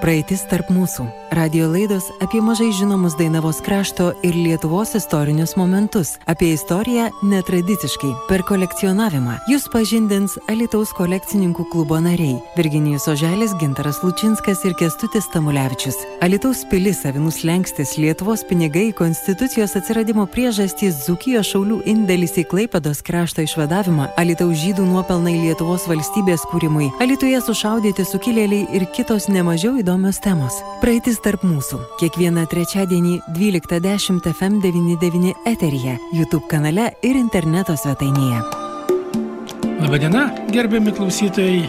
Praeitis tarp mūsų. Radio laidos apie mažai žinomus Dainavos krašto ir Lietuvos istorinius momentus. Apie istoriją netradiciškai, per kolekcionavimą. Jūs pažindins Alitaus kolekcininkų klubo nariai - Virginijus Oželis, Gintaras Lučinskas ir Kestutis Tamulevičius. Alitaus pilis, Avinus Lenkstis, Lietuvos pinigai, Konstitucijos atsiradimo priežastys, Zukijos šaulių indėlis į Klaipados krašto išvadavimą, Alitaus žydų nuopelnai Lietuvos valstybės kūrimui, Alituje sušaudyti sukilėliai ir kitos nemažiau įdomios įdomios temos. Praeitis tarp mūsų. Kiekvieną trečiadienį 12.10 FM99 eteryje, YouTube kanale ir interneto svetainėje. Labadiena, gerbiami klausytojai.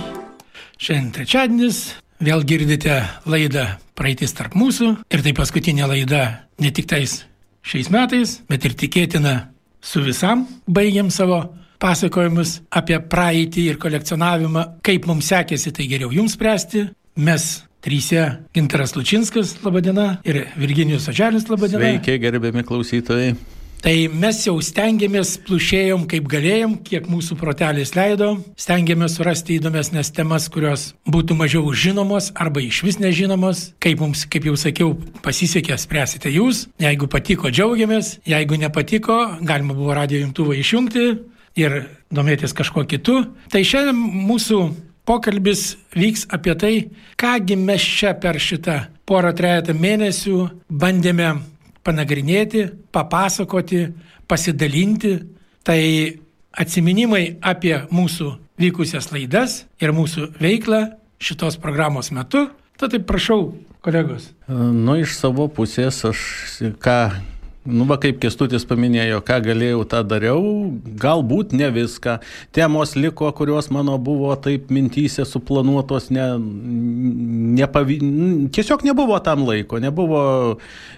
Šiandien trečiadienis. Vėl girdite laidą Praeitis tarp mūsų. Ir tai paskutinė laida ne tik tais šiais metais, bet ir tikėtina su visam. Baigiam savo pasakojimus apie praeitį ir kolekcionavimą. Kaip mums sekėsi, tai geriau jums spręsti. Mes Trysia Gintaras Lučinskas, laba diena, ir Virginijus Oželis, laba diena. Sveiki, gerbiami klausytojai. Tai mes jau stengiamės, plušėjom kaip galėjom, kiek mūsų protelis leido, stengiamės surasti įdomesnės temas, kurios būtų mažiau žinomos arba iš vis nežinomos. Kaip mums, kaip jau sakiau, pasisekė, spręsite jūs. Jeigu patiko, džiaugiamės, jeigu nepatiko, galima buvo radio jungtuvą išjungti ir domėtis kažkuo kitu. Tai šiandien mūsų pokalbis vyks apie tai, kągi mes čia per šitą porą trejata mėnesių bandėme panagrinėti, papasakoti, pasidalinti. Tai atsiminimai apie mūsų vykusias laidas ir mūsų veiklą šitos programos metu. Tad taip prašau, kolegos. Nu, iš savo pusės aš ką Nu, va kaip Kestutis paminėjo, ką galėjau, tą dariau, galbūt ne viską. Temos liko, kurios mano buvo taip mintysė suplanuotos, ne, nepavy... tiesiog nebuvo tam laiko, nebuvo,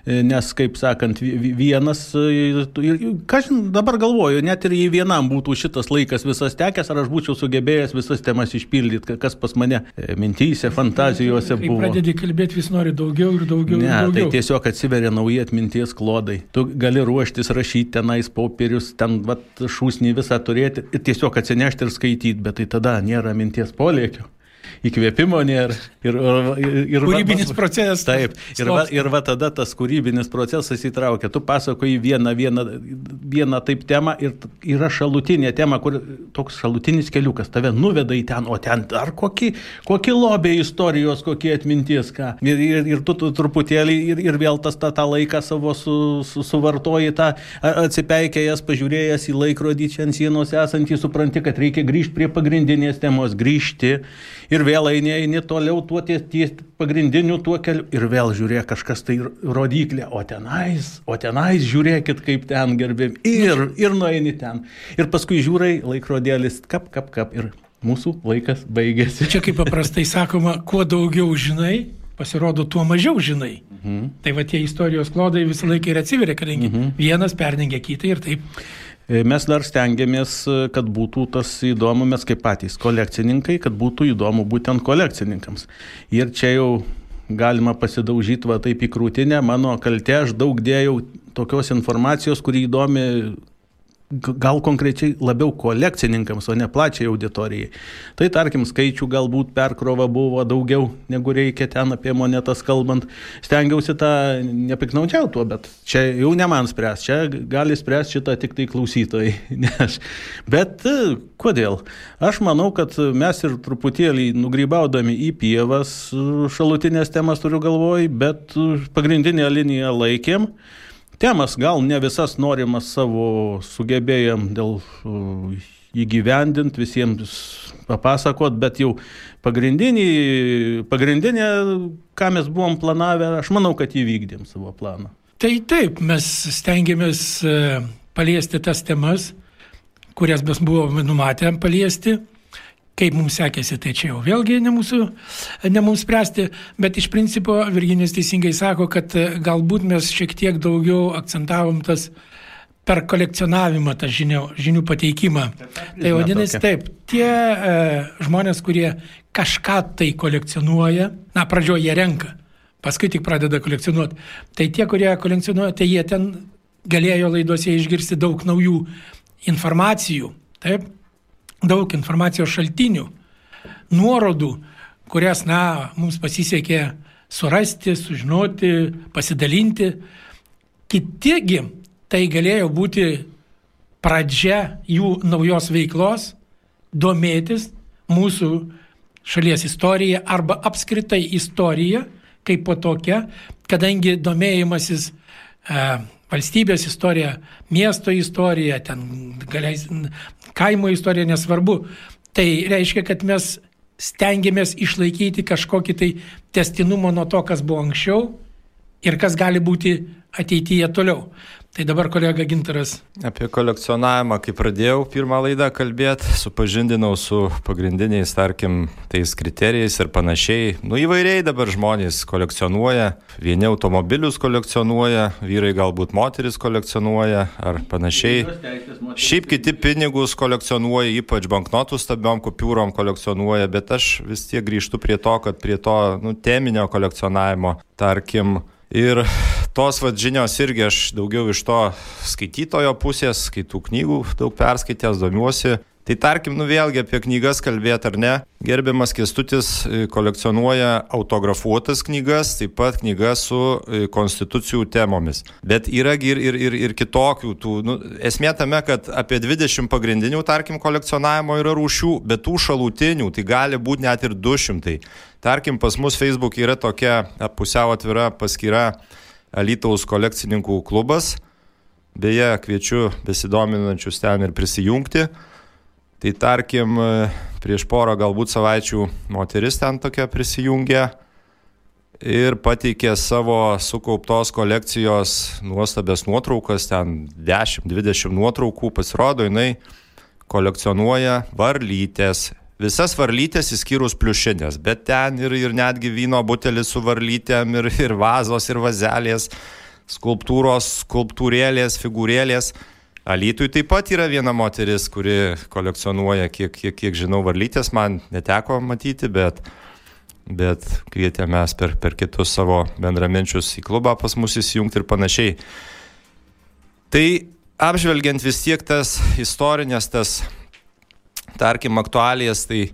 e, nes, kaip sakant, vienas, e, ką aš dabar galvoju, net ir jei vienam būtų šitas laikas visas tekęs, ar aš būčiau sugebėjęs visas temas išpildyti, kas pas mane e, mintysė, fantazijose buvo. Kai pradedi kalbėti, vis nori daugiau ir daugiau. Ne, ir daugiau. tai tiesiog atsiveria nauji atminties klodai. Tu tu gali ruoštis rašyti tenais popierius, ten vat, šūsnį visą turėti ir tiesiog atsinešti ir skaityti, bet tai tada nėra minties polėkio įkvėpimo nėra. Ir, ir, ir, kūrybinis va, procesas. Taip, ir va, ir va tada tas kūrybinis procesas įtraukia. Tu pasakoji vieną, vieną, vieną taip temą ir yra šalutinė tema, kur toks šalutinis keliukas tave nuveda į ten, o ten dar kokį, kokį lobį istorijos, kokie atminties, ką. Ir, ir, ir tu, tu truputėlį ir, ir vėl tas tą, tą laiką savo su, su, suvartoji, tą atsipeikėjęs, pažiūrėjęs į laikrodį čia ant sienos esantį, supranti, kad reikia grįžti prie pagrindinės temos, grįžti ir vėl eini, eini toliau tuo ties, ties pagrindiniu tuo keliu ir vėl žiūrėk kažkas tai rodiklė, o tenais, o tenais žiūrėkit kaip ten gerbėm ir, ir nueini ten. Ir paskui žiūrai laikrodėlis, kap, kap, kap ir mūsų laikas baigėsi. Čia kaip paprastai sakoma, kuo daugiau žinai, pasirodo, tuo mažiau žinai. Mhm. Tai va tie istorijos klodai visą laiką ir atsiveria, kadangi mhm. vienas perdengia kitą ir taip. E, mes dar stengiamės, e, kad būtų tas įdomu, mes kaip patys kolekcininkai, kad būtų įdomu būtent kolekcininkams. Ir čia jau galima pasidaužyti va taip į krūtinę, mano kaltė, aš daug dėjau tokios informacijos, kuri įdomi gal konkrečiai labiau kolekcininkams, o ne plačiai auditorijai. Tai tarkim, skaičių galbūt perkrova buvo daugiau negu reikia ten apie monetas kalbant. Stengiausi tą nepiknaudžiauti tuo, bet čia jau ne man spręs, čia gali spręs šitą tik tai klausytojai. Nes, bet e, kodėl? Aš manau, kad mes ir truputėlį nugrybaudami į pievas šalutinės temas turiu galvoj, bet pagrindinę liniją laikėm. Temas gal ne visas norimas savo sugebėjom dėl įgyvendinti, visiems papasakot, bet jau pagrindinį, pagrindinė, ką mes buvom planavę, aš manau, kad įvykdėm savo planą. Tai taip, mes stengiamės e, paliesti tas temas, kurias mes buvome numatę paliesti. Kaip mums sekėsi, tai čia jau vėlgi ne, mūsų, ne mums spręsti, bet iš principo Virginijus teisingai sako, kad e, galbūt mes šiek tiek daugiau akcentavom tas per kolekcionavimą tą žinių, žinių pateikimą. Tai vadinasi taip, tie e, žmonės, kurie kažką tai kolekcionuoja, na, pradžioje jie renka, paskui tik pradeda kolekcionuoti, tai tie, kurie kolekcionuoja, tai jie ten galėjo laidose išgirsti daug naujų informacijų, taip, daug informacijos šaltinių, nuorodų, kurias, na, mums pasisekė surasti, sužinoti, pasidalinti. Kitigi tai galėjo būti pradžia jų naujos veiklos, domėtis mūsų šalies istorija arba apskritai istorija kaip po tokia, kadangi domėjimasis e, valstybės istorija, miesto istorija, ten galiais, kaimo istorija nesvarbu, tai reiškia, kad mes stengiamės išlaikyti kažkokį tai testinumą nuo to, kas buvo anksčiau ir kas gali būti ateityje toliau. Tai dabar kolega Gintaras. Apie kolekcionavimą, kai pradėjau pirmą laidą kalbėti, supažindinau su pagrindiniais, tarkim, tais kriterijais ir panašiai. Nu įvairiai dabar žmonės kolekcionuoja. Vieni automobilius kolekcionuoja, vyrai galbūt moteris kolekcionuoja ar panašiai. Šiaip kiti pinigus kolekcionuoja, ypač banknotų stabiom kupiūrom kolekcionuoja, bet aš vis tiek grįžtu prie to, kad prie to nu, teminio kolekcionavimo, tarkim, Ir tos vad žinios irgi aš daugiau iš to skaitytojo pusės, skaitų knygų, daug perskaitęs, domiuosi. Tai tarkim, nu vėlgi apie knygas kalbėti ar ne. Gerbiamas Kestutis e, kolekcionuoja autografuotas knygas, taip pat knygas su e, konstitucijų temomis. Bet yra ir, ir, ir, ir kitokių. Tų, nu, esmė tame, kad apie 20 pagrindinių, tarkim, kolekcionavimo yra rūšių, bet tų šalutinių tai gali būti net ir 200. Tarkim, pas mus Facebook yra tokia pusiau atvira paskyra Alytaus kolekcininkų klubas. Beje, kviečiu besidominančius ten ir prisijungti. Tai tarkim, prieš porą galbūt savaičių moteris ten tokia prisijungė ir pateikė savo sukauptos kolekcijos nuostabės nuotraukas, ten 10-20 nuotraukų, pasirodo, jinai kolekcionuoja varlytės, visas varlytės įskyrus pliušinės, bet ten ir, ir netgi vyno butelis su varlytėm, ir, ir vazos, ir vazelės, skulptūros, skulptūrėlės, figūrėlės. Alytui taip pat yra viena moteris, kuri kolekcionuoja, kiek, kiek, kiek žinau, varlytės, man neteko matyti, bet, bet kvietėmės per, per kitus savo bendraminčius į klubą pas mus įsijungti ir panašiai. Tai apžvelgiant vis tiek tas istorinės, tas tarkim, aktualijas, tai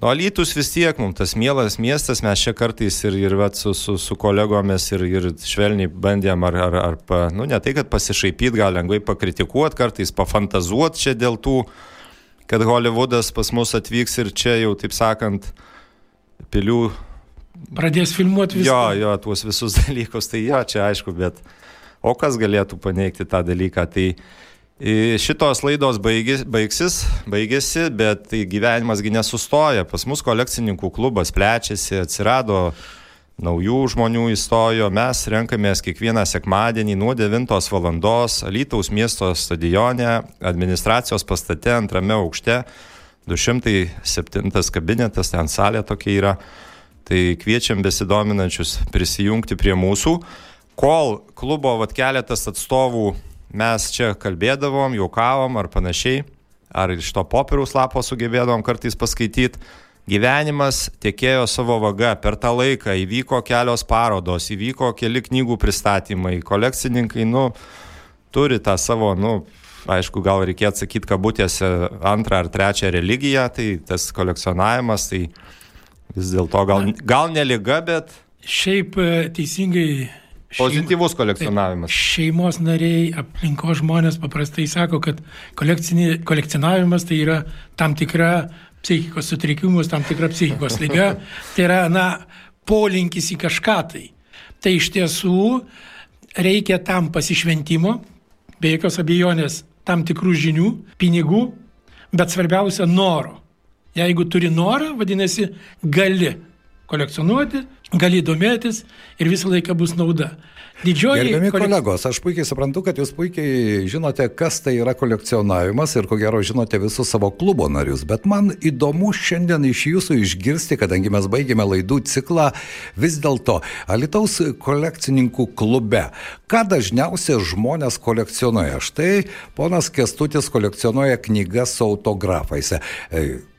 Nu, Alytus vis tiek mums tas mielas miestas, mes čia kartais ir, ir vat, su, su, su kolegomis ir, ir švelniai bandėm, ar, ar, ar pa, nu, ne tai, kad pasišaipyti, gal lengvai pakritikuoti, kartais pafantazuoti čia dėl tų, kad Hollywoodas pas mus atvyks ir čia jau, taip sakant, pilių. Pradės filmuoti viską. Jo, jo, tuos visus dalykus, tai jo, čia aišku, bet o kas galėtų paneigti tą dalyką, tai Šitos laidos baigis, baigsis, baigėsi, bet tai gyvenimasgi nesustoja. Pas mus kolekcininkų klubas plečiasi, atsirado naujų žmonių įstojo, mes renkamės kiekvieną sekmadienį nuo 9 val. Alytaus miesto stadione, administracijos pastate antrame aukšte, 207 kabinetas, ten salė tokia yra. Tai kviečiam besidominančius prisijungti prie mūsų. Kol klubo vat keletas atstovų mes čia kalbėdavom, juokavom ar panašiai, ar iš to popieriaus lapo sugebėdavom kartais paskaityti. Gyvenimas tiekėjo savo vaga, per tą laiką įvyko kelios parodos, įvyko keli knygų pristatymai, kolekcininkai, nu, turi tą savo, nu, aišku, gal reikėtų sakyti kabutėse antrą ar trečią religiją, tai tas kolekcionavimas, tai vis dėlto gal, gal neliga, bet... Šiaip e, teisingai Pozityvus kolekcionavimas. Šeimos nariai, aplinkos žmonės paprastai sako, kad kolekcionavimas tai yra tam tikra psichikos sutrikimus, tam tikra psichikos lyga, tai yra, na, polinkis į kažką tai. Tai iš tiesų reikia tam pasišventimo, be jokios abejonės, tam tikrų žinių, pinigų, bet svarbiausia noro. Jeigu turi norą, vadinasi, gali kolekcionuoti, gali domėtis ir visą laiką bus nauda. Didžioji. Gerbiami kolek... kolegos, aš puikiai suprantu, kad jūs puikiai žinote, kas tai yra kolekcionavimas ir ko gero žinote visus savo klubo narius, bet man įdomu šiandien iš jūsų išgirsti, kadangi mes baigėme laidų ciklą, vis dėlto Alitaus kolekcininkų klube, ką dažniausiai žmonės kolekcionuoja. Štai ponas Kestutis kolekcionuoja knygas su autografais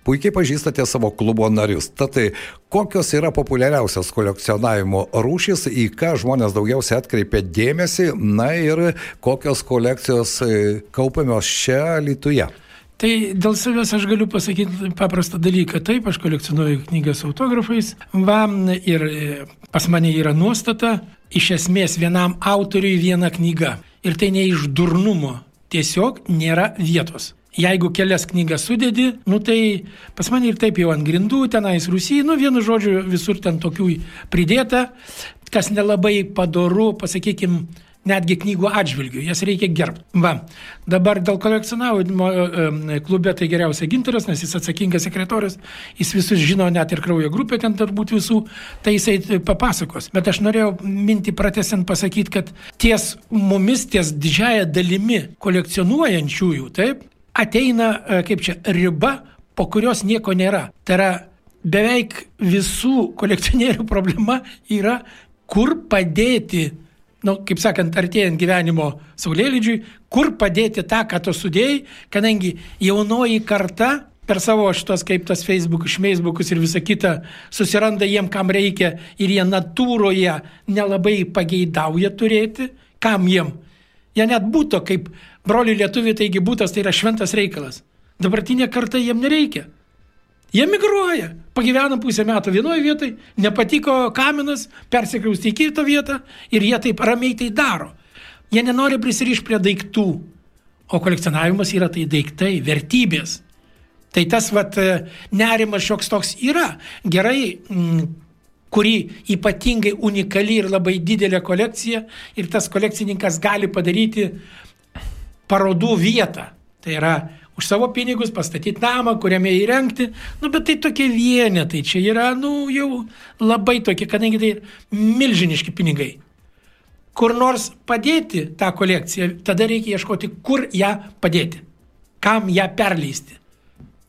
puikiai pažįstate savo klubo narius. Tad kokios yra populiariausios kolekcionavimo rūšys, į ką žmonės daugiausiai atkreipia dėmesį, na ir kokios kolekcijos e, kaupiamios čia Lietuvoje. Tai dėl savęs aš galiu pasakyti paprastą dalyką. Taip, aš kolekcionuoju knygas autografais. Va, ir e, pas mane yra nuostata, iš esmės vienam autoriui viena knyga. Ir tai ne iš durnumo. Tiesiog nėra vietos. Jeigu kelias knygas sudedi, nu tai pas mane ir taip jau ant grindų, tenais Rusijai, nu vienu žodžiu visur ten tokių pridėta, kas nelabai padoru, pasakykime, netgi knygų atžvilgių, jas reikia gerbti. Va, dabar dėl kolekcionavimo klube tai geriausia ginteras, nes jis atsakingas sekretorius, jis visus žino, net ir kraujo grupė ten turbūt visų, tai jisai papasakos. Bet aš norėjau mintį pratesiant pasakyti, kad ties mumis, ties didžiaja dalimi kolekcionuojančiųjų, taip, ateina, e, kaip čia, riba, po kurios nieko nėra. Tai yra beveik visų kolekcionierių problema yra, kur padėti nu, kaip sakant, artėjant gyvenimo saulėlydžiui, kur padėti tą, ką tu sudėjai, kadangi jaunoji karta per savo šitos kaip tas Facebook, šmeisbukus ir visa kita susiranda jiem, kam reikia ir jie natūroje nelabai pageidauja turėti, kam jiem. Jie net būtų kaip broliai lietuviai, taigi būtas tai yra šventas reikalas. Dabartinė karta jiem nereikia. Jie migruoja, pagyvena pusę metų vienoje vietoje, nepatiko kaminas, persikrausti į kitą vietą ir jie taip ramiai tai daro. Jie nenori prisirišti prie daiktų, o kolekcionavimas yra tai daiktai, vertybės. Tai tas vat, nerimas šioks toks yra. Gerai, m, mm, kuri ypatingai unikali ir labai didelė kolekcija ir tas kolekcininkas gali padaryti parodų vietą. Tai yra už savo pinigus pastatyti namą, kuriame įrengti, nu, bet tai tokie vienetai, čia yra, nu, jau labai tokie, kadangi tai milžiniški pinigai. Kur nors padėti tą kolekciją, tada reikia ieškoti, kur ją padėti, kam ją perleisti.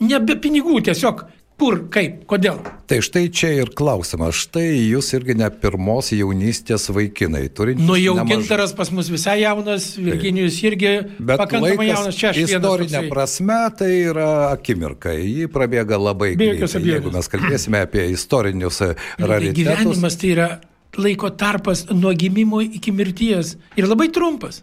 Ne be pinigų, tiesiog Kur, kaip, kodėl? Tai štai čia ir klausimas. Štai jūs irgi ne pirmos jaunystės vaikinai. Nu jau nemaž... gintaras pas mus visai jaunas, Virginijus irgi Bet pakankamai jaunas. Čia aš istorinė prasme tai yra akimirka. Ji prabėga labai greitai. Jeigu mes kalbėsime apie istorinius nu, tai. Tai gyvenimas tai yra laiko tarpas nuo gimimo iki mirties ir labai trumpas.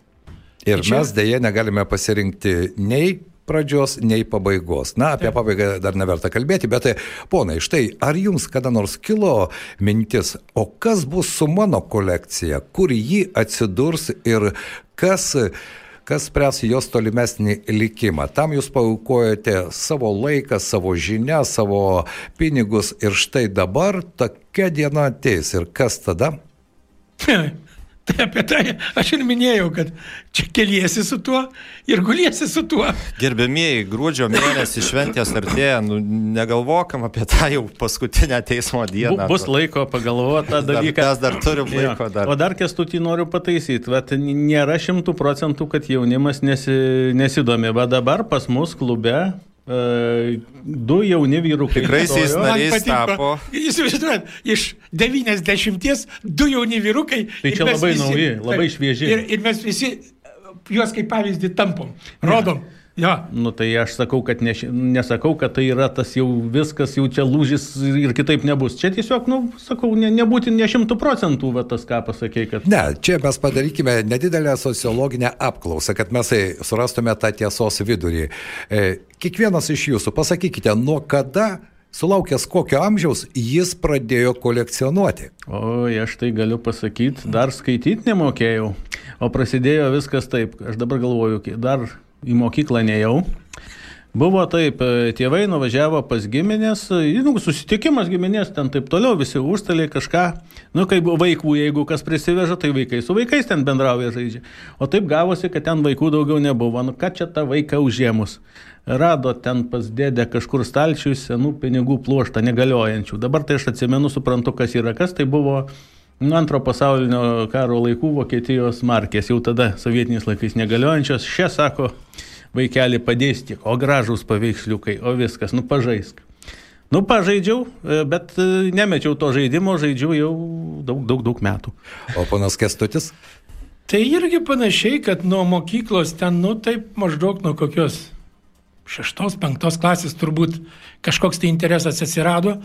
Ir tai čia... mes dėje negalime pasirinkti nei pradžios, nei pabaigos. Na, apie pabaigą dar neverta kalbėti, bet ponai, štai, ar jums kada nors kilo mintis, o kas bus su mano kolekcija, kur ji atsidurs ir kas kas spręs jos tolimesnį likimą. Tam jūs paukojate savo laiką, savo žinią, savo pinigus ir štai dabar tokia diena ateis ir kas tada? Tai apie tai aš ir minėjau, kad čia keliesi su tuo ir guliesi su tuo. Gerbėmieji, gruodžio mėnesį šventės artėja, nu, negalvokam apie tą jau paskutinę teismo dieną. Bus laiko pagalvoti tą dalyką. Mes dar turim laiko. Dar. O dar kestutį noriu pataisyti, bet nėra šimtų procentų, kad jaunimas nesi, nesidomi, bet dabar pas mus klube du jauni vyrukai. Tikraisiais nariais tapo. Jūs žinote, iš 90 du jauni vyrukai. Tai čia labai visi, nauji, labai švieži. Ir, ir mes visi juos kaip pavyzdį tampom, rodom. Ne. Ja. Nu tai aš sakau, kad ne, nesakau, kad tai yra tas jau viskas, jau čia lūžis ir kitaip nebus. Čia tiesiog, nu, sakau, ne, nebūti ne šimtų procentų, va tas ką pasakė, kad... Ne, čia mes padarykime nedidelę sociologinę apklausą, kad mes surastume tą tiesos vidurį. E, kiekvienas iš jūsų, pasakykite, nuo kada Sulaukęs kokio amžiaus jis pradėjo kolekcionuoti? O, aš tai galiu pasakyti, dar skaityti nemokėjau, o prasidėjo viskas taip. Aš dabar galvoju, dar į mokyklą nejau. Buvo taip, e, tėvai nuvažiavo pas giminės, e, nu, susitikimas giminės, ten taip toliau, visi užstalė kažką, nu, kaip vaikų, jeigu kas prisiveža, tai vaikai su vaikais ten bendrauja žaidžia. O taip gavosi, kad ten vaikų daugiau nebuvo, nu, ką čia tą vaiką užėmus. Rado ten pas dėdę kažkur stalčių senų pinigų pluoštą negaliojančių. Dabar tai aš atsimenu, suprantu, kas yra kas, tai buvo nuo antro pasaulinio karo laikų Vokietijos markės, jau tada sovietiniais laikais negaliojančios. Šia sako, vaikeli padės tik, o gražūs paveiksliukai, o viskas, nu pažaisk. Nu, pažaidžiau, e, bet e, nemečiau to žaidimo, žaidžiau jau daug, daug, daug metų. O panas Kestutis? Tai irgi panašiai, kad nuo mokyklos ten, nu, taip maždaug nuo kokios šeštos, penktos klasės turbūt kažkoks tai interesas atsirado.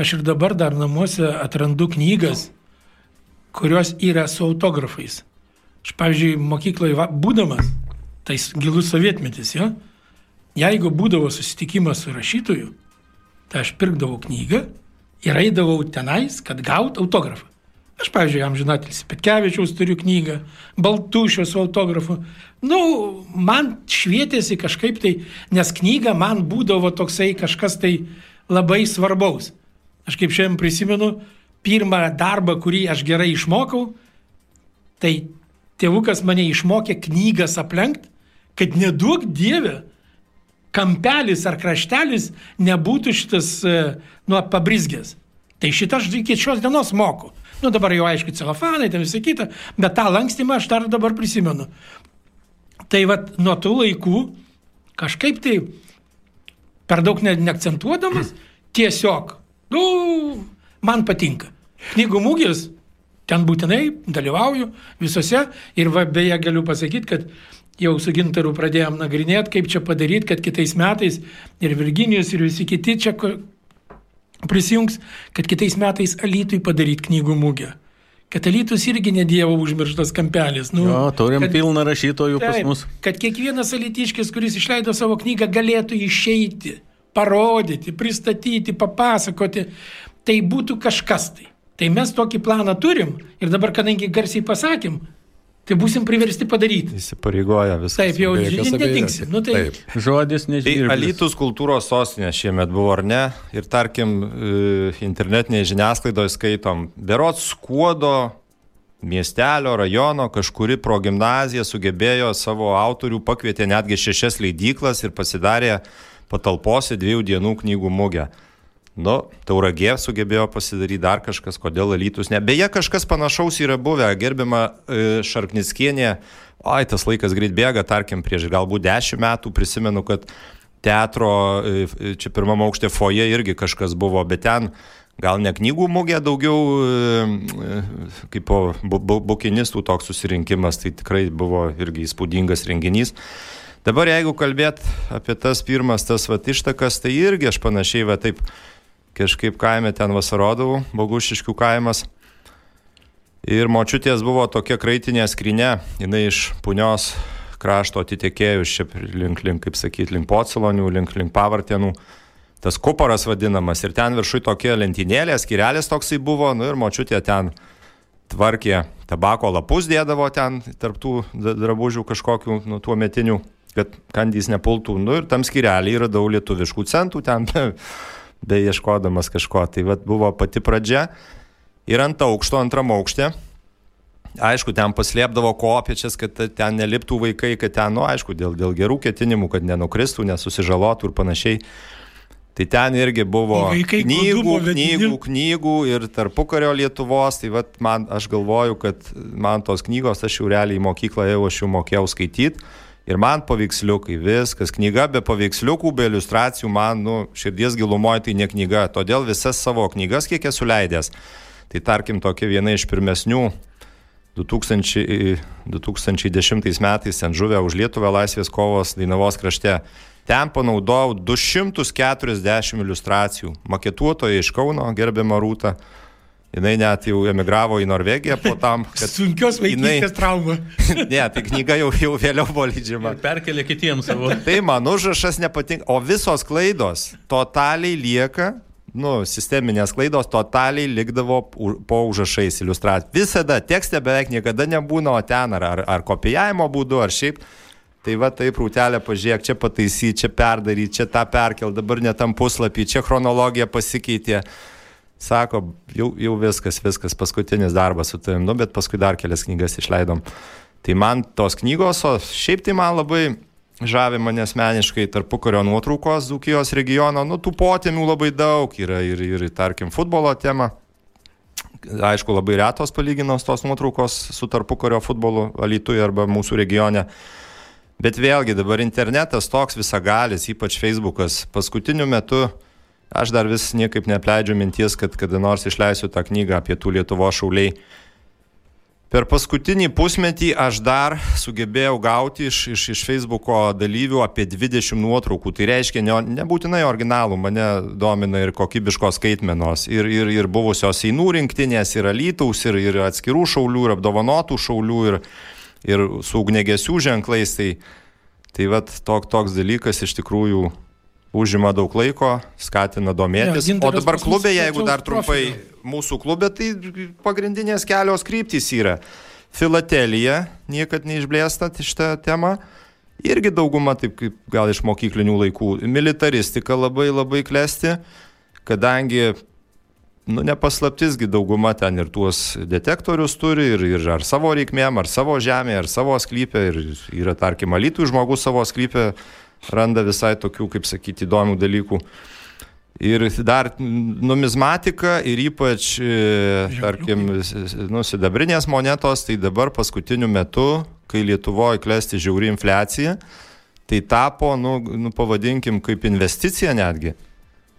Aš ir dabar dar namuose atrandu knygas, kurios yra su autografais. Aš, pavyzdžiui, mokykloje būdamas, tai gilus sovietmetis, jo, jeigu būdavo susitikimas su rašytoju, tai aš pirkdavau knygą ir eidavau tenais, kad gaut autografą. Aš, pavyzdžiui, amžinatelis Petkevičiaus turiu knygą, Baltušio su autografu. Nu, man švietėsi kažkaip tai, nes knyga man būdavo toksai kažkas tai labai svarbaus. Aš kaip šiandien prisimenu, pirmą darbą, kurį aš gerai išmokau, tai tėvukas mane išmokė knygas aplenkti, kad neduok dievę, kampelis ar kraštelis nebūtų šitas, e, nu, pabrizgęs. Tai šitą aš iki šios dienos moku. Nu dabar jau aišku, celofanai, tai visą kitą, bet tą lankstimą aš dar dabar prisimenu. Tai vad nuo tų laikų kažkaip tai per daug ne, neakcentuodamas, tiesiog, nu, man patinka. Knygų mūgės, ten būtinai dalyvauju visose ir va, beje galiu pasakyti, kad jau su gintaru pradėjom nagrinėti, kaip čia padaryti, kad kitais metais ir Virginijus ir visi kiti čia prisijungs, kad kitais metais Alytui padaryti knygų mūgę. Kad Alytus irgi nedievo užmirštas kampelis. Nu, jo, turim kad, pilną rašytojų taip, pas mus. Kad kiekvienas alytiškis, kuris išleido savo knygą, galėtų išeiti, parodyti, pristatyti, papasakoti. Tai būtų kažkas tai. Tai mes tokį planą turim ir dabar, kadangi garsiai pasakym, Tai busim priversti padaryti. Įsipareigoja viskas. Taip, jau nedingsi. Nu, tai... Taip. Žodis nežinau. Tai Alytus kultūros sostinė šiemet buvo, ar ne? Ir tarkim, e, internetinėje žiniasklaidoje skaitom, berots skuodo miestelio, rajono, kažkuri progymnazija sugebėjo savo autorių, pakvietė netgi šešias leidyklas ir pasidarė patalpose dviejų dienų knygų mugę. Nu, tauragė sugebėjo pasidaryti dar kažkas, kodėl Alytus ne. Beje, kažkas panašaus yra buvę, gerbima e, Šarkniskienė, oi, tas laikas greit bėga, tarkim, prieš galbūt dešimt metų prisimenu, kad teatro, e, čia pirmam aukšte foje irgi kažkas buvo, bet ten gal ne knygų mugė, daugiau e, kaip po bu, bu, bukinistų toks susirinkimas, tai tikrai buvo irgi įspūdingas renginys. Dabar jeigu kalbėt apie tas pirmas, tas va ištakas, tai irgi aš panašiai va taip kažkaip kaime ten vasarodavau, Bogušiškių kaimas. Ir močiutės buvo tokia kraitinė skrinė, jinai iš punios krašto atitekėjo iš čia link, link, kaip sakyti, link Pocilonių, link, link Pavartienų. Tas kuparas vadinamas ir ten viršui tokia lentynėlė, skirelis toksai buvo, nu ir močiutė ten tvarkė tabako lapus dėdavo ten tarptų drabužių kažkokių, nu, tuo metinių, kad kandys nepultų. Nu ir tam skirelį radau lietuviškų centų ten beieškodamas kažko. Tai vat, buvo pati pradžia. Ir ant aukšto, antram aukšte. Aišku, ten paslėpdavo kopiečias, kad ten neliptų vaikai, kad ten, nu, aišku, dėl, dėl gerų ketinimų, kad nenukristų, nesusižalotų ir panašiai. Tai ten irgi buvo Vaikai knygų, kodumo knygų, knygų ir tarpukario Lietuvos. Tai vat, man, aš galvoju, kad man tos knygos, aš jau realiai į mokyklą jau aš jau mokėjau skaityti. Ir man paveiksliukai, viskas, knyga be paveiksliukų, be iliustracijų, man, nu, širdies gilumoje tai ne knyga. Todėl visas savo knygas, kiek esu leidęs, tai tarkim tokia viena iš pirmesnių 2000, 2010 metais ten žuvę už Lietuvą laisvės kovos Dainavos krašte. Ten panaudojau 240 iliustracijų. Maketuotoja iš Kauno, gerbiama Rūta. Jis net jau emigravo į Norvegiją po tam, kad... Sunkios vaikystės jinai... trauma. ne, tai knyga jau, jau vėliau buvo leidžiama. Perkelė kitiems savo. tai man užrašas nepatinka, o visos klaidos totaliai lieka, nu, sisteminės klaidos totaliai likdavo po užrašais iliustracijų. Visada tekste beveik niekada nebūna, o ten ar, ar, ar kopijavimo būdu, ar šiaip. Tai va taip, rūtelė, pažiūrėk, čia pataisyti, čia perdaryti, čia tą perkel, dabar netam puslapį, čia chronologija pasikeitė sako, jau, jau viskas, viskas, paskutinis darbas su tavim, nu, bet paskui dar kelias knygas išleidom. Tai man tos knygos, o šiaip tai man labai žavi mane asmeniškai tarpu kurio nuotraukos Dukijos regiono, nu, tų potėmių labai daug yra ir, ir, tarkim, futbolo tema. Aišku, labai retos palyginus tos nuotraukos su tarpukario futbolu Alituje arba mūsų regione. Bet vėlgi dabar internetas toks visagalis, ypač Facebookas. Paskutiniu metu uh, Aš dar vis niekaip nepleidžiu minties, kad kada nors išleisiu tą knygą apie tų Lietuvo šauliai. Per paskutinį pusmetį aš dar sugebėjau gauti iš, iš, iš Facebooko dalyvių apie 20 nuotraukų. Tai reiškia, ne, nebūtinai originalų, mane domina ir kokybiškos skaitmenos, ir, ir, ir buvusios Seinų rinktinės, ir Alytaus, ir, ir atskirų šaulių, ir apdovanotų šaulių, ir, ir su ugnegesių ženklais. Tai Tai vat tok, toks dalykas iš tikrųjų užima daug laiko, skatina domėtis. Ja, o dabar klubė, jeigu dar trumpai profilio. mūsų klubė, tai pagrindinės kelios kryptys yra. Filatelija, niekad neišblėsta šitą temą. Irgi dauguma, taip kaip gal iš mokyklinių laikų. Militaristika labai labai klesti, kadangi nu, nepaslaptisgi dauguma ten ir tuos detektorius turi, ir, ir ar savo reikmėm, ar savo žemėje, ar savo sklypę, ir yra, tarkim, alytų žmogus savo sklypę randa visai tokių, kaip sakyti, įdomių dalykų. Ir dar numizmatika ir ypač, e, tarkim, nu, sidabrinės monetos, tai dabar paskutiniu metu, kai Lietuvoje klesti žiauri infliacija, tai tapo, nu, nu, pavadinkim, kaip investicija netgi.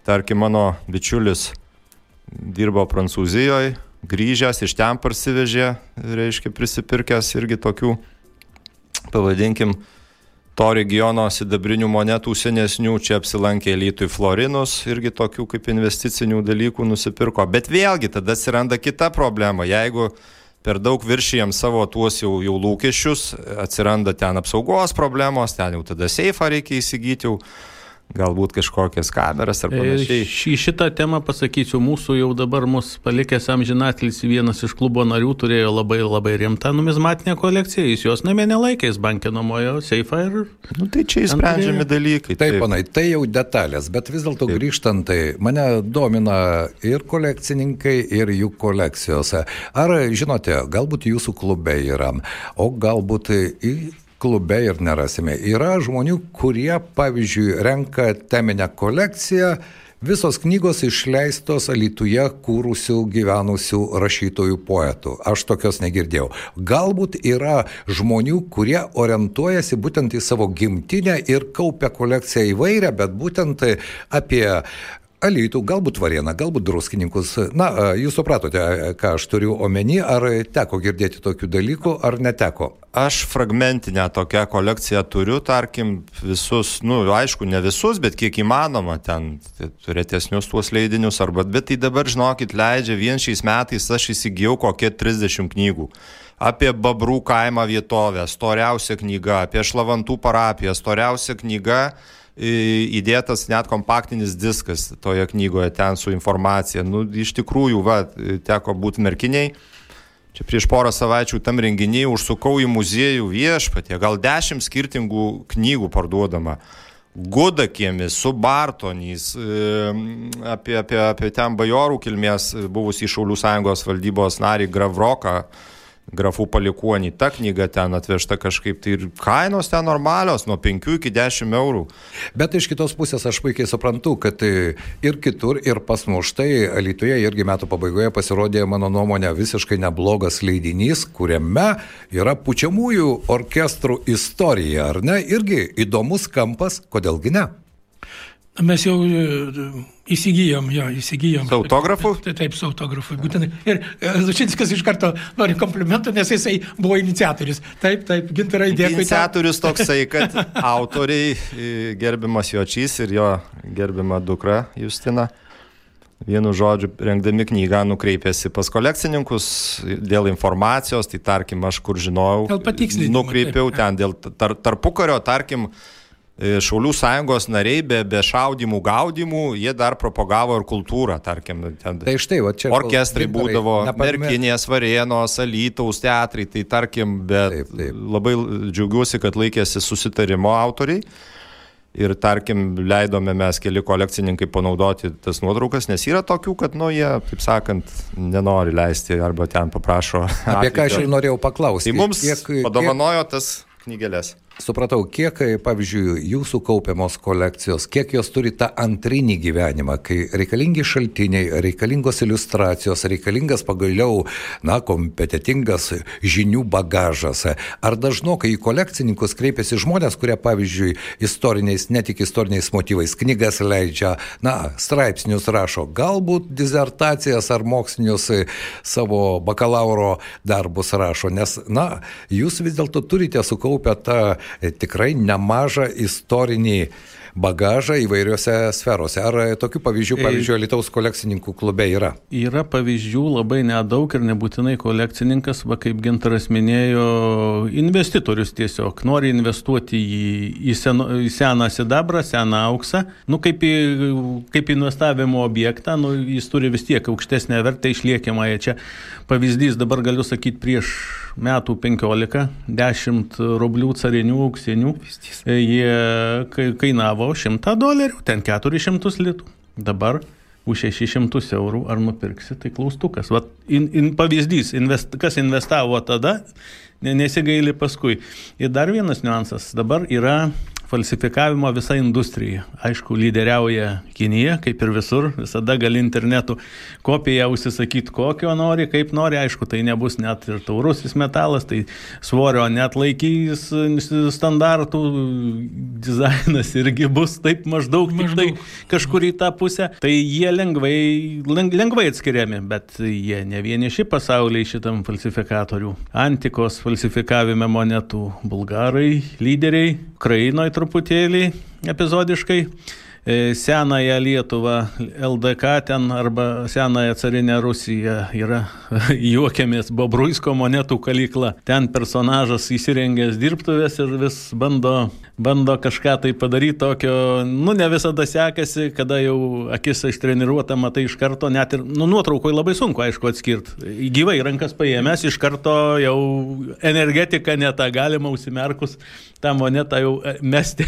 Tarkim, mano bičiulis dirbo Prancūzijoje, grįžęs iš ten parsivežė, reiškia prisipirkęs irgi tokių, pavadinkim, to regiono sidabrinių monetų senesnių, čia apsilankė Lytui Florinus, irgi tokių kaip investicinių dalykų nusipirko. Bet vėlgi tada atsiranda kita problema. Jeigu per daug viršijam savo tuos jau, jau lūkesčius, atsiranda ten apsaugos problemos, ten jau tada seifą reikia įsigyti. Jau galbūt kažkokias kameras ar e, panašiai. Šį šitą temą pasakysiu, mūsų jau dabar mus palikęs amžinatlis vienas iš klubo narių turėjo labai labai rimtą numizmatinę kolekciją, jis jos namie nelaikęs, bankė nuomojo seifą ir... Nu, tai čia įsprendžiami dalykai. Taip, panai, tai jau detalės, bet vis dėlto grįžtant, tai mane domina ir kolekcininkai, ir jų kolekcijose. Ar žinote, galbūt jūsų klube yra, o galbūt į klube ir nerasime. Yra žmonių, kurie, pavyzdžiui, renka teminę kolekciją, Visos knygos išleistos Alituje kūrusių gyvenusių rašytojų poetų. Aš tokios negirdėjau. Galbūt yra žmonių, kurie orientuojasi būtent į savo gimtinę ir kaupia kolekciją įvairią, bet būtent apie Alytų, galbūt Varieną, galbūt Druskininkus. Na, jūs supratote, ką aš turiu omeny, ar teko girdėti tokių dalykų, ar neteko? Aš fragmentinę tokią kolekciją turiu, tarkim, visus, nu, aišku, ne visus, bet kiek įmanoma, ten retesnius tuos leidinius, arba, bet tai dabar, žinokit, leidžia vien šiais metais aš įsigijau kokie 30 knygų apie Babrų kaimą vietovę, storiausia knyga, apie Šlavantų parapiją, storiausia knyga įdėtas net kompaktinis diskas toje knygoje ten su informacija. Nu, iš tikrųjų, va, teko būti merkiniai. Čia prieš porą savaičių tam renginiai užsukau į muziejų viešpatė, gal dešimt skirtingų knygų parduodama. Gudakėmis, su Bartonys, apie, apie, apie ten bajorų kilmės buvusį Šaulių sąjungos valdybos narį Gravroką grafų palikuonį. Ta knyga ten atvežta kažkaip, tai ir kainos ten normalios, nuo 5 iki 10 eurų. Bet iš kitos pusės aš puikiai suprantu, kad ir kitur, ir pas mus štai Lietuvoje irgi metų pabaigoje pasirodė, mano nuomonė, visiškai neblogas leidinys, kuriame yra pučiamųjų orkestrų istorija, ar ne? Irgi įdomus kampas, kodėlgi ne? Mes jau e, įsigijom, jo, įsigijom. Su autografu? Taip, taip, su autografu. Būtent. Ir e, Lučinskas iš karto nori komplimentų, nes jisai buvo iniciatorius. Taip, taip, gintarai dėkui. Iniciatorius toksai, kad autoriai, e, gerbiamas Jočys ir jo gerbima dukra Justina, vienu žodžiu, rengdami knygą, nukreipėsi pas kolekcininkus dėl informacijos, tai tarkim, aš kur žinojau, nukreipiau taip. ten dėl tar, tarpukario, tarkim, E, Šaulių sąjungos nariai be, be šaudimų, gaudimų, jie dar propagavo ir kultūrą, tarkim. Ten, tai štai, va čia. Orkestrai būdavo, Merkinės, Varėnos, Alytaus teatrai, tai tarkim, bet taip, taip. labai džiaugiuosi, kad laikėsi susitarimo autoriai. Ir tarkim, leidome mes keli kolekcininkai panaudoti tas nuotraukas, nes yra tokių, kad, nu, jie, taip sakant, nenori leisti arba ten paprašo. Apie ką aš ir norėjau paklausti. Tai mums kiek, padovanojo kiek... tas knygelės. Supratau, kiek, pavyzdžiui, jūsų kaupiamos kolekcijos, kiek jos turi tą antrinį gyvenimą, kai reikalingi šaltiniai, reikalingos iliustracijos, reikalingas pagaliau, na, kompetitingas žinių bagažas. Ar dažnokai į kolekcininkus kreipiasi žmonės, kurie, pavyzdžiui, istoriniais, ne tik istoriniais motyvais, knygas leidžia, na, straipsnius rašo, galbūt disertacijas ar mokslinius savo bakalauro darbus rašo, nes, na, jūs vis dėlto turite sukaupę tą E, tikrai nemažą istorinį bagažą įvairiose sferose. Ar tokių pavyzdžių, pavyzdžiui, Lietuvos kolekcininkų klube yra? Yra pavyzdžių labai nedaug ir nebūtinai kolekcininkas, va kaip Gintaras minėjo, investitorius tiesiog nori investuoti į, į, seno, į seną sidabrą, seną auksą. Nu, kaip, į, kaip investavimo objektą, nu, jis turi vis tiek aukštesnę vertę išliekiamąją. Čia pavyzdys dabar galiu sakyti prieš metų 15, 10 rublių carinių auksinių. Jie kainavo 100 dolerių, ten 400 litų. Dabar už 600 eurų ar nupirksi, tai klaustukas. Vat, in, in, pavyzdys, invest, kas investavo tada, nesigaili paskui. Ir dar vienas niuansas. Dabar yra falsifikavimo visa industrija. Aišku, lyderiauja Kinija, kaip ir visur, visada gali internetu kopiją užsisakyti kokio nori, kaip nori, aišku, tai nebus net ir taurusis metalas, tai svorio net laikys standartų, dizainas irgi bus taip maždaug, maždaug. Tai kažkur į tą pusę, tai jie lengvai, leng, lengvai atskiriami, bet jie ne vieniši pasaulyje šitam falsifikatorių. Antikos falsifikavime monetų bulgarai, lyderiai, Ukrainoje truputėlį epizodiškai. E, senąją Lietuvą, LDK ten arba senąją carinę Rusiją yra juokiamės Bobruisko monetų kalykla. Ten personažas įsirengęs dirbtuvės ir vis bando, bando kažką tai padaryti tokio, nu ne visada sekasi, kada jau akis ištreniruota, matai iš karto, net ir nu, nuotraukoje labai sunku, aišku, atskirti. Gyvai rankas paėmęs, iš karto jau energetika netą galima užsimerkus tą monetą jau mesti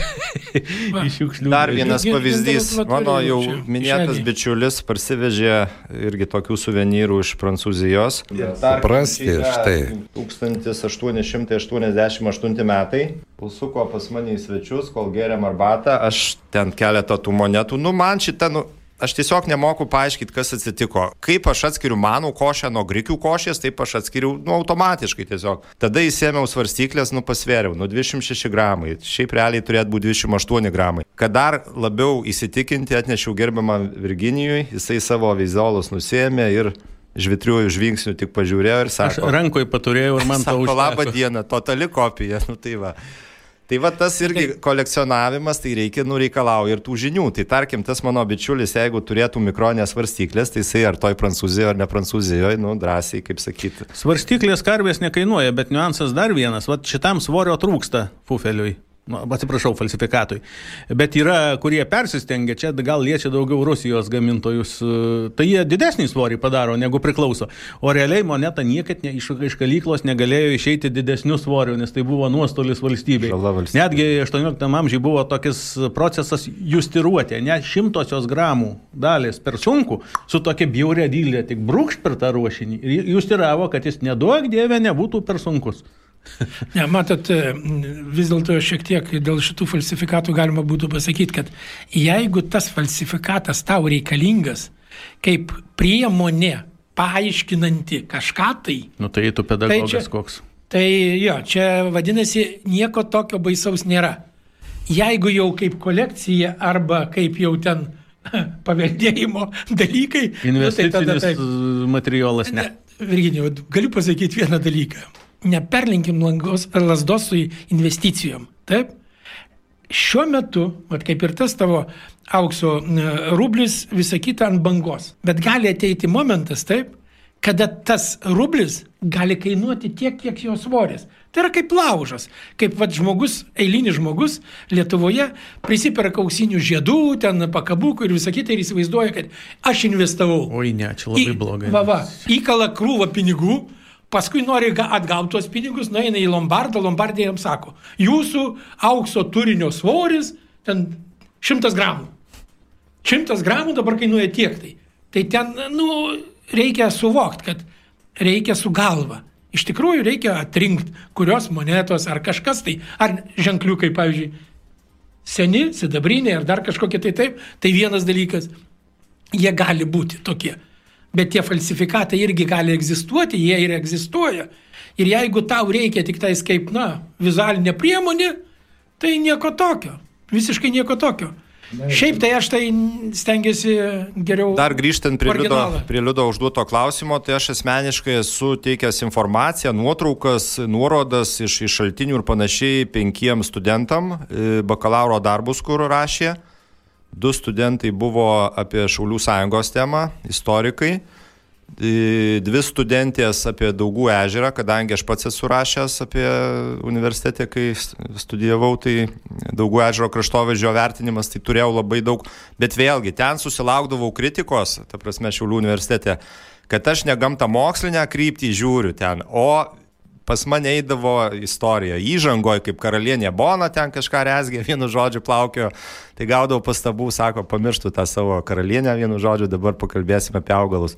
į šiukšlių. Dar vienas pavyzdys pavyzdys, mano jau minėtas bičiulis parsivežė irgi tokių suvenyrų iš Prancūzijos. Suprasti, štai. 1888 metai. Užsuko pas mane į svečius, kol geriam arbatą, aš ten keletą tų monetų, nu man šitą, nu, aš tiesiog nemoku paaiškinti, kas atsitiko. Kaip aš atskiriu manų košę nuo grikių košės, taip aš atskiriu, nu, automatiškai tiesiog. Tada įsėmiau svarstyklės, nu, pasvėriau, nu, 26 gramai. Šiaip realiai turėtų būti 28 gramai. Kad dar labiau įsitikinti, atnešiau gerbiamą Virginijui, jisai savo vizolus nusėmė ir žvitriųjų žvingsnių tik pažiūrėjau ir sako. Aš rankoje paturėjau ir man to užteko. Labą dieną, totali kopija, nu tai va. Tai va tas irgi kolekcionavimas, tai reikia, nu reikalauja ir tų žinių. Tai tarkim, tas mano bičiulis, jeigu turėtų mikronės svarstyklės, tai jisai ar toj Prancūzijoje, ar ne Prancūzijoje, nu drąsiai, kaip sakyti. Svarstyklės karvės nekainuoja, bet niuansas dar vienas. Va šitam svorio trūksta pufeliui nu, atsiprašau, falsifikatui. Bet yra, kurie persistengia, čia gal liečia daugiau Rusijos gamintojus, tai jie didesnį svorį padaro negu priklauso. O realiai moneta niekad ne, iš, iš kalyklos negalėjo išeiti didesnių svorių, nes tai buvo nuostolis valstybei. valstybė. Netgi 18 amžiai buvo tokis procesas justiruoti, net šimtosios gramų dalis per sunku, su tokia bjaurė dylė, tik brūkšt per tą ruošinį ir justiravo, kad jis neduok dievė nebūtų per sunkus. Ne, matot, e, vis dėlto šiek tiek dėl šitų falsifikatų galima būtų pasakyti, kad jeigu tas falsifikatas tau reikalingas kaip priemonė paaiškinanti kažką tai. Nu tai tu pedagogas tai čia, koks. Tai jo, čia vadinasi, nieko tokio baisaus nėra. Jeigu jau kaip kolekcija arba kaip jau ten paveldėjimo dalykai. Investicinis nu, tai taip, materialas, ne. ne Virginijau, galiu pasakyti vieną dalyką neperlinkim langos, lasdos su investicijom. Taip? Šiuo metu, vat, kaip ir tas tavo aukso rublis, visa kita ant bangos. Bet gali ateiti momentas, taip, kada tas rublis gali kainuoti tiek, kiek jo svoris. Tai yra kaip laužas, kaip vat, žmogus, eilinis žmogus Lietuvoje prisiperka ausinių žiedų, ten pakabukų ir visą kitą ir įsivaizduoja, kad aš investavau. Oi ne, čia labai į, blogai. Va, va, įkala krūvą pinigų, paskui nori atgauti tuos pinigus, nueina į Lombardą, Lombardė jam sako, jūsų aukso turinio svoris ten šimtas gramų. Šimtas gramų dabar kainuoja tiek tai. Tai ten, nu, reikia suvokti, kad reikia su galva. Iš tikrųjų reikia atrinkti, kurios monetos ar kažkas tai, ar ženkliukai, pavyzdžiui, seni, sidabriniai ar dar kažkokie tai taip, tai vienas dalykas, jie gali būti tokie. Bet tie falsifikatai irgi gali egzistuoti, jie ir egzistuoja. Ir jeigu tau reikia tik tais kaip, na, vizualinė priemonė, tai nieko tokio. Visiškai nieko tokio. Šiaip tai aš tai stengiuosi geriau. Dar grįžtant prie Liudo, prie Liudo užduoto klausimo, tai aš asmeniškai esu teikęs informaciją, nuotraukas, nuorodas iš, iš šaltinių ir panašiai penkiems studentam e, bakalauro darbus, kur rašė. Du studentai buvo apie Šaulių sąjungos temą, istorikai. Dvi studentės apie Daugų ežerą, kadangi aš pats esu rašęs apie universitetę, kai studijavau, tai Daugų ežero kraštovaizdžio vertinimas, tai turėjau labai daug, bet vėlgi ten susilaukdavau kritikos, ta prasme, Šiaulių universitete, kad aš ne gamtą mokslinę kryptį žiūriu ten, o pas mane eidavo istorija. Įžangoje, kaip karalienė Bona ten kažką resgė, vienu žodžiu plaukio, tai gaudavau pastabų, sako, pamirštų tą savo karalienę, vienu žodžiu, dabar pakalbėsime apie augalus.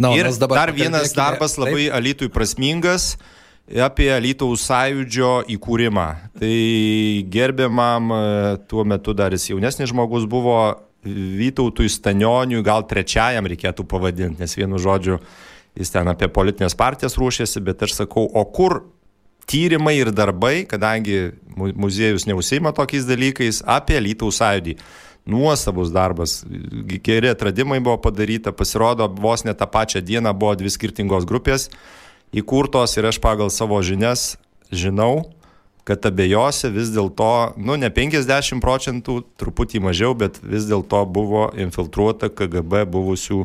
Na, Ir dar vienas darbas labai taip. alitui prasmingas apie Lytaus sąjūdžio įkūrimą. Tai gerbiamam, e, tuo metu dar jis jaunesnis žmogus buvo, Vytautui Stanioniui, gal trečiajam reikėtų pavadinti, nes vienu žodžiu, jis ten apie politinės partijas rūšėsi, bet aš sakau, o kur tyrimai ir darbai, kadangi muziejus neužseima tokiais dalykais, apie Lytaus sąjūdį. Nuostabus darbas, geri atradimai buvo padaryta, pasirodo, vos ne tą pačią dieną buvo dvi skirtingos grupės įkurtos ir aš pagal savo žinias žinau, kad abiejose vis dėlto, nu ne 50 procentų, truputį mažiau, bet vis dėlto buvo infiltruota KGB buvusių,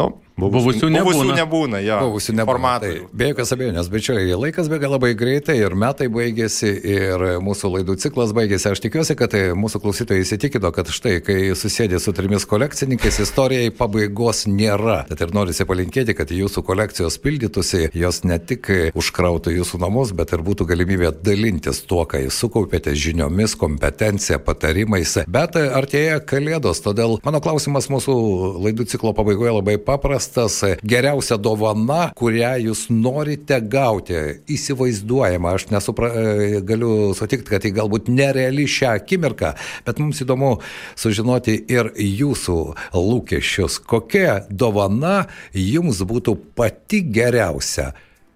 nu, Buvusių nebūna. Buvusių nebūna, jo. Buvusių nebūna. Tai, be jokios abejonės, bičiuliai, laikas bėga labai greitai ir metai baigėsi ir mūsų laidų ciklas baigėsi. Aš tikiuosi, kad tai mūsų klausytojai įsitikino, kad štai, kai susėdė su trimis kolekcininkais, istorijai pabaigos nėra. Tad ir norisi palinkėti, kad jūsų kolekcijos pildytųsi, jos ne tik užkrautų jūsų namus, bet ir būtų galimybė dalintis tuo, ką jūs sukaupėte žiniomis, kompetencija, patarimais. Bet artėja kalėdos, todėl mano klausimas mūsų laidų ciklo pabaigoje labai paprastas tas geriausia dovana, kurią jūs norite gauti, įsivaizduojama. Aš nesupra, e, galiu sutikti, kad tai galbūt nereali šią akimirką, bet mums įdomu sužinoti ir jūsų lūkesčius. Kokia dovana jums būtų pati geriausia,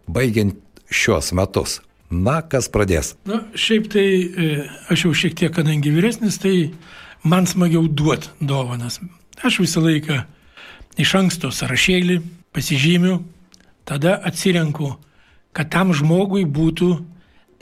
baigiant šios metus? Na, kas pradės? Na, šiaip tai e, aš jau šiek tiek, kadangi vyresnis, tai man smagiau duoti dovanas. Aš visą laiką iš anksto sąrašėlį, pasižymiu, tada atsirenku, kad tam žmogui būtų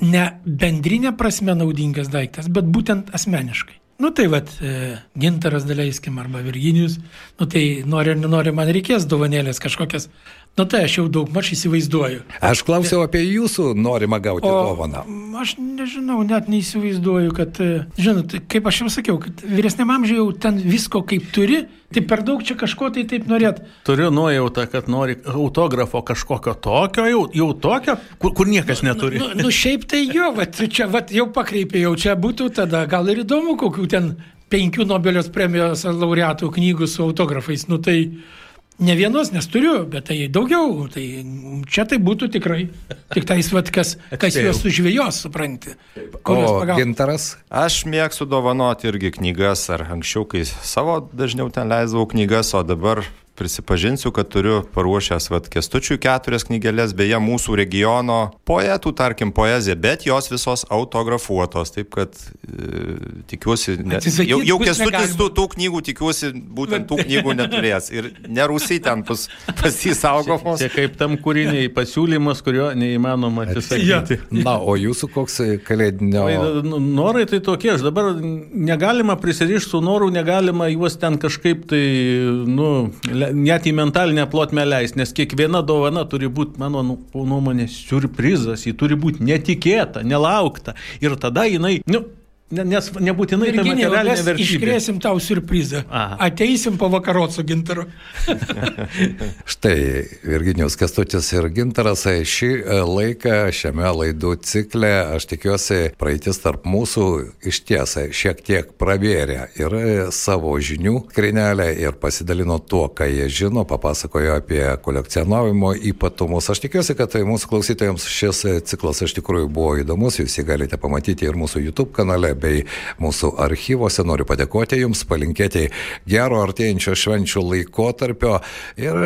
ne bendrinė prasme naudingas daiktas, bet būtent asmeniškai. Nu tai vad, e, gintaras daleiskim arba Virginijus, nu tai nori ar nenori, man reikės dovanėlės kažkokias Nu tai aš jau daug maž įsivaizduoju. Aš klausiau apie jūsų norimą gauti o, dovaną. Aš nežinau, net neįsivaizduoju, kad, e, žinot, kaip aš jau sakiau, kad vyresniam amžiui jau ten visko kaip turi, tai per daug čia kažko tai taip norėt. Turiu nuojautą, kad nori autografo kažkokio tokio, jau, jau tokio, kur, kur niekas nu, neturi. Nu, nu, nu šiaip tai jo, vat, čia vat, jau pakreipė, jau čia būtų tada gal ir įdomu, kokių ten penkių Nobelio premijos laureatų knygų su autografais. Nu tai Ne vienos, nes turiu, bet tai daugiau. Tai čia tai būtų tikrai. Tik tais, vat, kas, kas juos sužvėjos, supranti. O gintaras? Aš mėgstu dovanoti irgi knygas, ar anksčiau, kai savo dažniau ten leisdavau knygas, o dabar prisipažinsiu, kad turiu paruošęs vat kestučių keturias knygelės, beje, mūsų regiono poetų, tarkim, poezija, bet jos visos autografuotos, taip kad e, tikiuosi, ne, jau, jau kestutis tų, tų knygų tikiuosi, būtent tų knygų neturės ir nerusiai ten pas, pasisaugomos. Tai kaip tam kūriniai pasiūlymas, kurio neįmanoma atsisakyti. Na, o jūsų koks kalėdinio? Nu, norai tai tokie, aš dabar negalima prisirišti su noru, negalima juos ten kažkaip tai, nu, net į mentalinę plotmę leis, nes kiekviena dovana turi būti, mano nu, nuomonė, surprizas, ji turi būti netikėta, nelaukta. Ir tada jinai, nu, Nes nebūtinai tai materialinė vertybė. Iškrėsim tau surprizą. Aha. Ateisim pavakarot su gintaru. Štai Virginijos Kestutis ir gintaras šį e, laiką šiame laidų cikle, aš tikiuosi, praeitis tarp mūsų iš tiesą šiek tiek pravėrė ir savo žinių krinelę ir pasidalino tuo, ką jie žino, papasakojo apie kolekcionavimo ypatumus. Aš tikiuosi, kad mūsų klausytojams šis ciklas iš tikrųjų buvo įdomus, jūs jį galite pamatyti ir mūsų YouTube kanale bei mūsų archyvose. Noriu padėkoti Jums, palinkėti gero artėjančio švenčių laikotarpio ir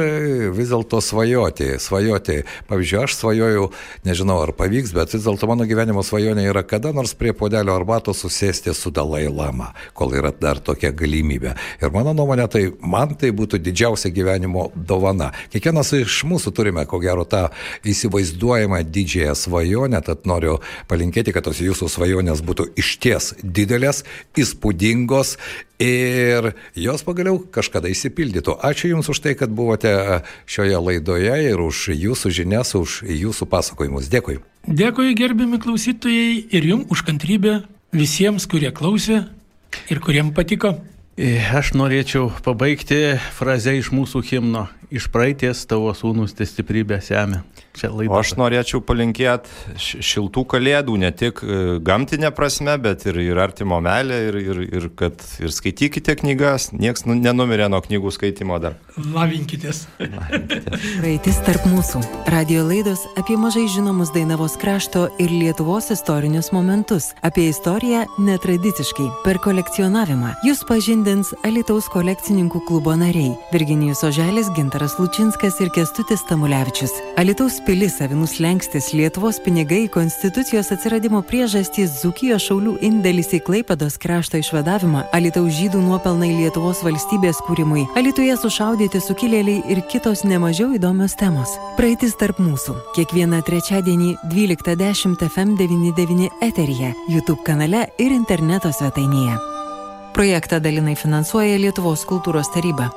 vis dėlto svajoti. Svajoti. Pavyzdžiui, aš svajoju, nežinau ar pavyks, bet vis dėlto mano gyvenimo svajonė yra kada nors prie podelio arbatos susėsti su Dalai Lama, kol yra dar tokia galimybė. Ir mano nuomonė, tai man tai būtų didžiausia gyvenimo dovana. Kiekvienas iš mūsų turime, ko gero, tą įsivaizduojamą didžiąją svajonę, tad noriu palinkėti, kad tos jūsų svajonės būtų išties didelės, įspūdingos ir jos pagaliau kažkada įsipildytų. Ačiū Jums už tai, kad buvote šioje laidoje ir už Jūsų žinias, už Jūsų pasakojimus. Dėkui. Dėkui, gerbiami klausytojai, ir Jums už kantrybę visiems, kurie klausė ir kuriems patiko. E, aš norėčiau pabaigti frazę iš mūsų himno. Iš praeities tavo sūnus te stiprybę semia čia laida. Aš norėčiau palinkėti šiltų kalėdų, ne tik e, gamtinė prasme, bet ir, ir artimo melė, ir, ir, ir kad ir skaitykite knygas, nieks nu, nenumirė nuo knygų skaitimo dar. Lavinkitės. Praeitis tarp mūsų. Radio laidos apie mažai žinomus Dainavos krašto ir Lietuvos istorinius momentus. Apie istoriją netradiciškai, per kolekcionavimą. Jūs pažindins Alitaus kolekcininkų klubo nariai Virginijus Oželis, Gintaras Lučinskas ir Kestutis Tamulevičius. Alitaus pilis avinus lenkstis Lietuvos pinigai konstitucijos atsiradimo priežastys Zukijos šaulių indėlis į Klaipados krašto išvadavimą, Alitaus žydų nuopelnai Lietuvos valstybės kūrimui, Alitoje sušaudyti sukilėliai ir kitos nemažiau įdomios temos. Praeitis tarp mūsų. Kiekvieną trečiadienį 12.10 FM99 eteryje, YouTube kanale ir interneto svetainėje. Projektą dalinai finansuoja Lietuvos kultūros taryba.